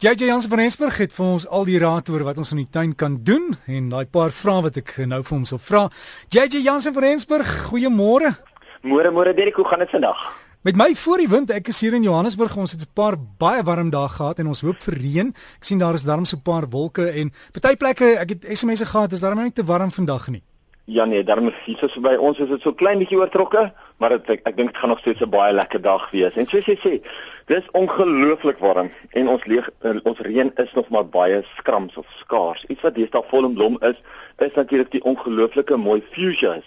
JJ Jansen van Rensburg het vir ons al die raad oor wat ons in die tuin kan doen en daai paar vrae wat ek nou vir hom sal vra. JJ Jansen van Rensburg, goeiemôre. Môre môre Derek, hoe gaan dit vandag? Met my voor die wind, ek is hier in Johannesburg. Ons het 'n paar baie warm dae gehad en ons hoop vir reën. Ek sien daar is darm so 'n paar wolke en party plekke, ek het SMS'e gehad, is darm nie te warm vandag nie. Ja nee, daarom is hier so by ons is dit so klein bietjie oortrokke, maar dit ek, ek dink dit gaan nog steeds 'n baie lekker dag wees. En soos jy sê, dis ongelooflik warm en ons leeg uh, ons reën is nog maar baie skrams of skaars. Iets wat deesdae vol en blom is, is natuurlik die ongelooflike mooi fuchsias.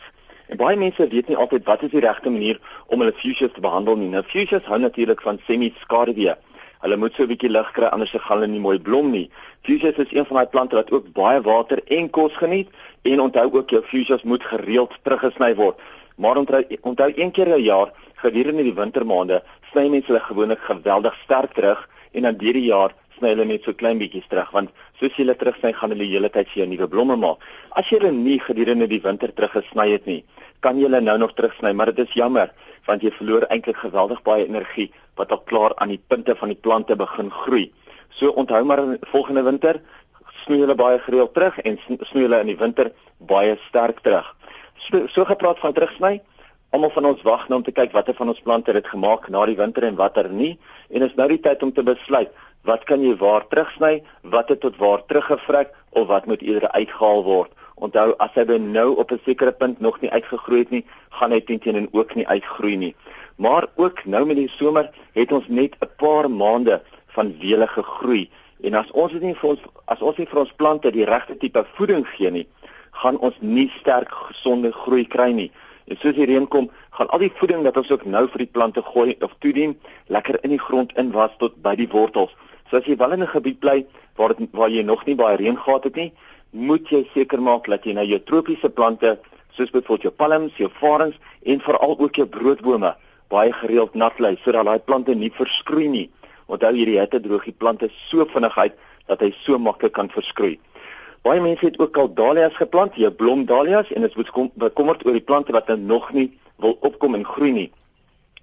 En baie mense weet nie altyd wat is die regte manier om hulle fuchsias te behandel nie. Nou fuchsias hou natuurlik van semi-skaduwee. Hulle moet so 'n bietjie lig kry anders gaan hulle nie mooi blom nie. Fuchsias is een van daai plante wat ook baie water en kos geniet en onthou ook jou fuchsias moet gereeld teruggesny word. Maar onthou onthou een keer 'n jaar gedurende die wintermaande sny mense hulle gewoonlik geweldig sterk terug en dan deur die jaar sny hulle net so klein bietjies terug want soos jy hulle terugsny gaan hulle die hele tyd jou nuwe blomme maak. As jy hulle nie gedurende die winter teruggesny het nie, kan jy hulle nou nog terugsny, maar dit is jammer want jy verloor eintlik geweldig baie energie wat al klaar aan die punte van die plante begin groei. So onthou maar volgende winter snoei hulle baie gereeld terug en snoei hulle in die winter baie sterk terug. So, so gepraat van terugsny, almal van ons wag nou om te kyk watter van ons plante het gemaak na die winter en watter nie en is nou die tyd om te besluit wat kan jy waar terugsny, wat het tot waar teruggevrek of wat moet eerder uitgehaal word. Onthou as hy nou op 'n sekere punt nog nie uitgegroei het nie, gaan hy teen en ook nie uitgroei nie. Maar ook nou met die somer het ons net 'n paar maande van wele gegroei en as ons dit nie vir ons as ons nie vir ons plante die regte tipe voeding gee nie, gaan ons nie sterk gesonde groei kry nie. En soos die reën kom, gaan al die voeding wat ons ook nou vir die plante gooi of toedien, lekker in die grond inwas tot by die wortels. So as jy wel in 'n gebied bly waar dit waar jy nog nie baie reën gehad het nie, moet jy seker maak dat jy nou jou tropiese plante soos byvoorbeeld jou palms, jou varens en veral ook jou broodbome baie gereeld nat lê sodat daai plante nie verskroei nie. Onthou hierdie hitte droog die plante so vinnig uit dat hy so maklik kan verskroei. Baie mense het ook al dahlias geplant, jou blom dahlias en dit is bekommerd oor die plante wat nog nie wil opkom en groei nie.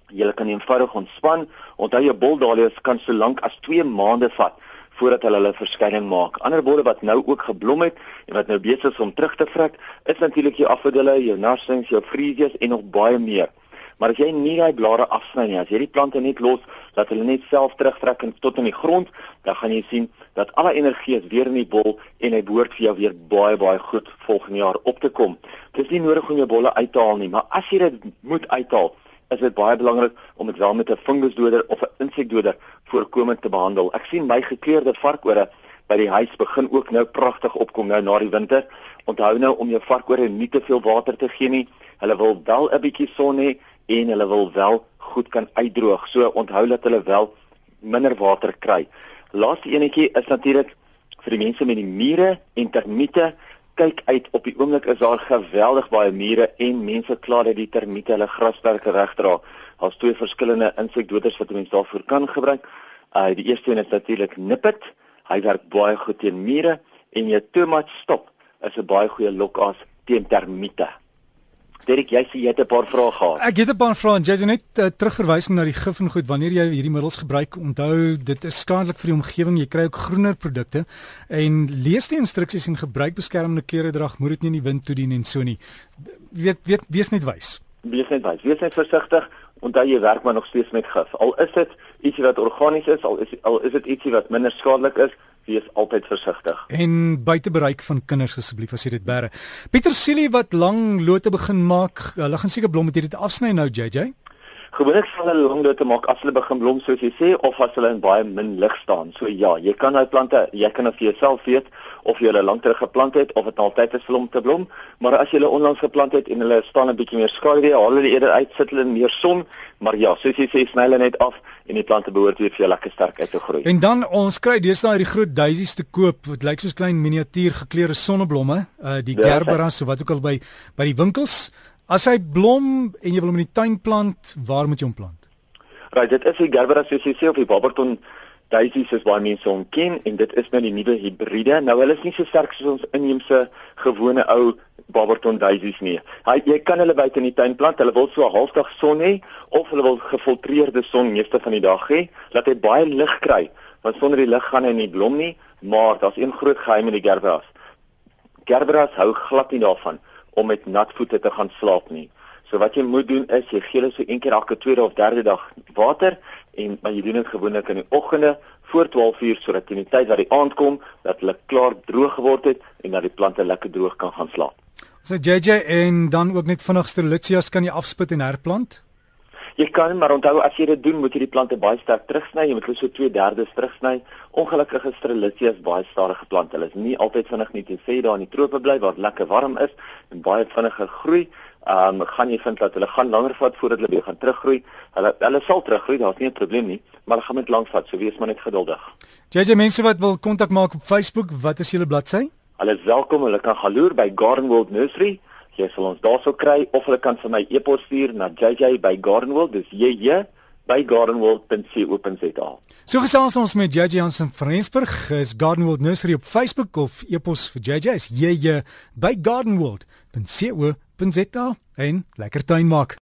Jy kan eenvoudig ontspan. Onthou jou bol dahlias kan so lank as 2 maande vat voordat hulle hulle verskyning maak. Ander borde wat nou ook geblom het en wat nou besig is om terug te vrek, is natuurlik jou afdelle, jou narsings, jou freesias en nog baie meer. Maar as jy nie daai blare afsny nie, as jy die plante net los, laat hulle net self terugtrek tot in die grond, dan gaan jy sien dat alle energie is weer in die bol en hy behoort vir jou weer baie baie goed volgende jaar op te kom. Dit is nie nodig om jou bolle uit te haal nie, maar as jy dit moet uithaal, is dit baie belangrik om dit wel met 'n fungusdoder of 'n insekdoder voorkomend te behandel. Ek sien my gekleurde varkore by die huis begin ook nou pragtig opkom nou na die winter. Onthou nou om jou varkore nie te veel water te gee nie. Hulle wil wel 'n bietjie son hê en hulle wil wel goed kan uitdroog. So onthou dat hulle wel minder water kry. Laaste enetjie is natuurlik vir die mense met die mure en termiete kyk uit op die oomblik is daar geweldig baie mure en mense kla dat die termiete hulle grasperke regdra. Daar's twee verskillende insekdoders wat mense daarvoor kan gebruik. Uh die eerste een is natuurlik Nippet. Hy werk baie goed teen mure en jou Tomat Stop is 'n baie goeie lokas teen termiete. Derek, jy sê jy het 'n paar vrae gehad. Ek het 'n paar vrae en jy net uh, terugverwysing na die gif en goed wanneer jy hierdie middels gebruik. Onthou, dit is skadelik vir die omgewing. Jy kry ook groener produkte en lees die instruksies en gebruik beskermende klere drag. Moet dit nie in die wind toedien en so nie. Weet weet wees net wys. Wees net wys. Wees net versigtig. Onthou jy werk maar nog steeds met gif. Al is dit ietsie wat organies is, al is al is dit ietsie wat minder skadelik is, wees altyd versigtig. En buite bereik van kinders asseblief as jy dit bære. Pieter Silie wat lang lote begin maak, hulle gaan seker blom met hierdie afsny nou JJ. Gewoonlik sal hulle lang lote maak as hulle begin blom soos jy sê of as hulle in baie min lig staan. So ja, jy kan nou plante, jy kan of vir jouself weet of jy hulle lank terug geplant het of dit nou altyd is om te blom, maar as jy hulle onlangs geplant het en hulle staan 'n bietjie meer skaduwee, haal hulle eerder uit, sit hulle in meer son, maar ja, soos jy sê, sny hulle net af en die plante behoort weer vir jou lekker sterk uit te groei. En dan ons kry deesdae hierdie groot daisies te koop wat lyk soos klein miniatuur gekleurde sonneblomme, uh die ja, gerberas so wat ook al by by die winkels. As hy blom en jy wil hom in die tuin plant, waar moet jy hom plant? Right, dit is die soos jy sê of die barberton daisies is baie mense hom ken en dit is nou die nuwe hibriede. Nou hulle is nie so sterk soos ons inheemse gewone ou Barberton daisies nie. Hy jy kan hulle buite in die tuin plant. Hulle wil so 'n halfdag son hê of hulle wil gefiltreerde son meeste van die dag hê, laat hy baie lig kry want sonder die lig gaan hy nie blom nie, maar daar's een groot geheim in die gerberas. Gerberas hou glad nie daarvan om met nat voete te gaan slaap nie. So wat jy moet doen is jy gee hulle so een keer elke tweede of derde dag water en maar jy doen dit gewoonlik in die oggende voor 12uur sodat teen die tyd wat die aand kom dat hulle klaar droog geword het en dat die plante lekker droog kan gaan slaap. So JJ en dan ook net vinnig Strelitzias kan jy afspit en herplant? Jy kan maar onthou as jy dit doen, moet jy die plante baie sterk terugsny. Jy moet hulle so 2/3 terugsny. Ongelukkig is Strelitzia baie stadige plante. Hulle is nie altyd vinnig nie jy daar in die trope bly waar dit lekker warm is en baie vinniger groei. Ehm um, gaan jy vind dat hulle gaan langer vat voordat hulle weer gaan teruggroei. Hulle hulle sal teruggroei, daar's nie 'n probleem nie, maar hulle gaan met lank vat, so wees maar net geduldig. JJ mense wat wil kontak maak op Facebook, wat is julle bladsy? Hulle is welkom. Hulle kan gaan loer by Garden World Nursery jy sal ons daarso kry of hulle kan vir my e-pos stuur na jj@gardenworld dis jj by gardenworld.co.za. So gesels ons met JJ Jansen van Rensburg, is Gardenworld Nursery op Facebook of e-pos vir JJ is jj by gardenworld.co.za en lekker tuin maak.